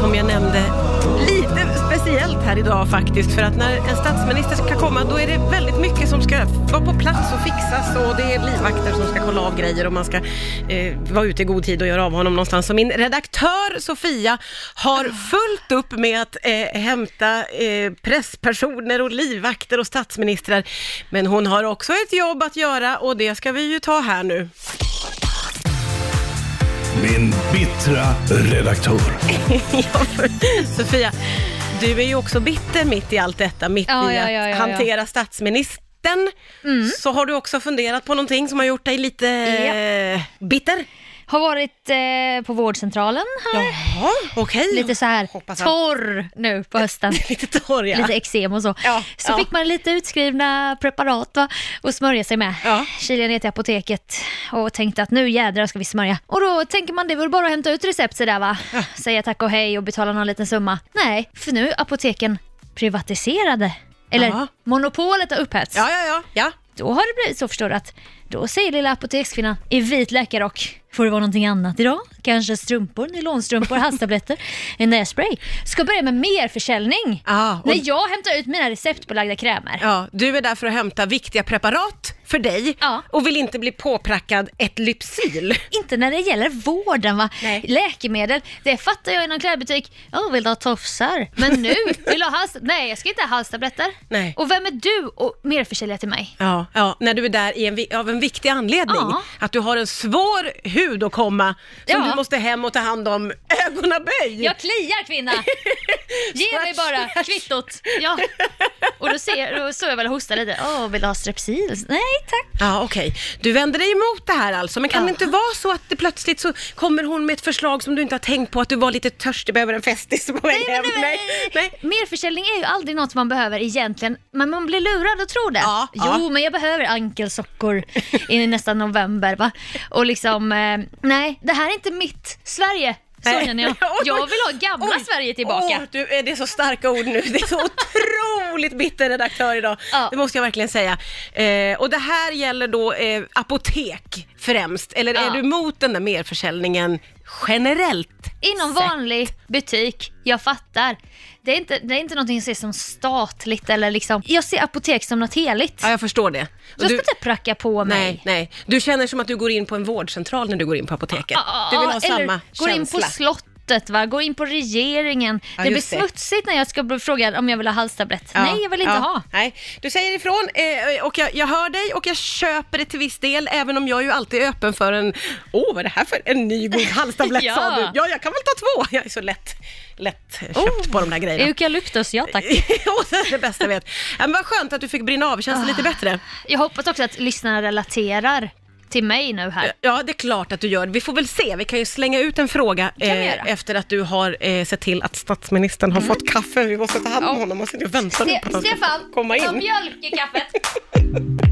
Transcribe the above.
som jag nämnde, lite speciellt här idag faktiskt. För att när en statsminister ska komma, då är det väldigt mycket som ska vara på plats och fixas och det är livvakter som ska kolla av grejer och man ska eh, vara ute i god tid och göra av honom någonstans. Så min redaktör Sofia har fullt upp med att eh, hämta eh, presspersoner och livvakter och statsministrar. Men hon har också ett jobb att göra och det ska vi ju ta här nu. Min bittra redaktör. Ja, Sofia, du är ju också bitter mitt i allt detta, mitt Ja, i ja, att ja, ja, ja. hantera statsministern. Mm. Så har du också funderat på någonting som har gjort dig lite eh, bitter? Har varit eh, på vårdcentralen här. Jaha, okej. Lite så här Hoppas torr nu på hösten. Lite torr ja. Lite eksem och så. Ja, så ja. fick man lite utskrivna preparat va? och smörja sig med. Ja. Kilade ner till apoteket och tänkte att nu jädrar ska vi smörja. Och då tänker man det är väl bara att hämta ut recept så där va. Säga tack och hej och betala någon liten summa. Nej, för nu är apoteken privatiserade. Eller Ja. monopolet har upphävts. Ja, ja, ja. ja. Då har det blivit så förstår du att då säger lilla apotekskvinnan i vit läkarrock Får det vara någonting annat idag? Kanske strumpor, nylonstrumpor, halstabletter, en nässpray. Ska börja med mer försäljning. Ja, och- När jag hämtar ut mina receptbelagda krämer. Ja, du är där för att hämta viktiga preparat för dig Ja. och vill inte bli påprackad ett Lypsyl. Inte när det gäller vården va? Nej. Läkemedel, det fattar jag i någon klädbutik. Åh, vill ha tofsar? Men nu, vill du ha hals... Nej, jag ska inte ha halstabletter. Nej. Och vem är du och merförsälja till mig? Ja, ja, när du är där i en, av en viktig anledning. Ja. Att du har en svår hudåkomma som Ja. du måste hem och ta hand om. Ögonaböj! Jag kliar kvinna! Ge mig bara kvittot. Ja. Och då, ser, då står jag väl och hostar lite. Åh, vill du ha Strepsil? Nej tack. Ja, okej. Du vänder dig emot det här alltså, men kan Ja. det inte vara så att det plötsligt så kommer hon med ett förslag som du inte har tänkt på, att du var lite törstig, behöver en festis på väg hem? Nej, nej. Merförsäljning är ju aldrig något man behöver egentligen, men man blir lurad och tror det. Ja, jo, ja. men jag behöver ankelsockor i nästa november va. Och liksom, eh, nej, det här är inte mitt Sverige. Så känner jag. Jag vill ha gamla oj. Sverige tillbaka. Åh, du, eh, det är så starka ord nu. Det är så otroligt bitter redaktör idag. Ja. Det måste jag verkligen säga. Eh, och det här gäller då eh, apotek främst, eller är Ja. du emot den där merförsäljningen generellt? Inom sett? vanlig butik, jag fattar. Det är, inte, det är inte någonting jag ser som statligt eller liksom, jag ser apotek som något heligt. Ja, jag förstår det. Och jag ska du- inte pracka på mig. Nej, nej. Du känner som att du går in på en vårdcentral när du går in på apoteket. Ja, Du vill ha eller samma går in känsla. på slottet, va? går in på regeringen. Ja, det blir det. smutsigt när jag ska bli frågad om jag vill ha halstablett. Ja, Nej, jag vill inte ja, ha. Nej, du säger ifrån eh, och jag, jag hör dig och jag köper det till viss del, även om jag ju alltid är öppen för en, åh vad är det här för en ny god halstablett Ja. sa du? Ja, jag kan väl ta två. Jag är så lätt, lätt köpt Oh, på de där grejerna. Eukalyptus, ja tack. Det är det bästa jag vet. Men vad skönt att du fick brinna av, känns det lite bättre? Jag hoppas också att lyssnarna relaterar till mig nu här. Ja, det är klart att du gör. Vi får väl se. Vi kan ju slänga ut en fråga eh. Mm. efter att du har eh, sett till att statsministern har fått kaffe. Vi måste ta hand om Ja. honom och och vänta Ste- på att han ska Stefan, komma ta in. mjölk i kaffet.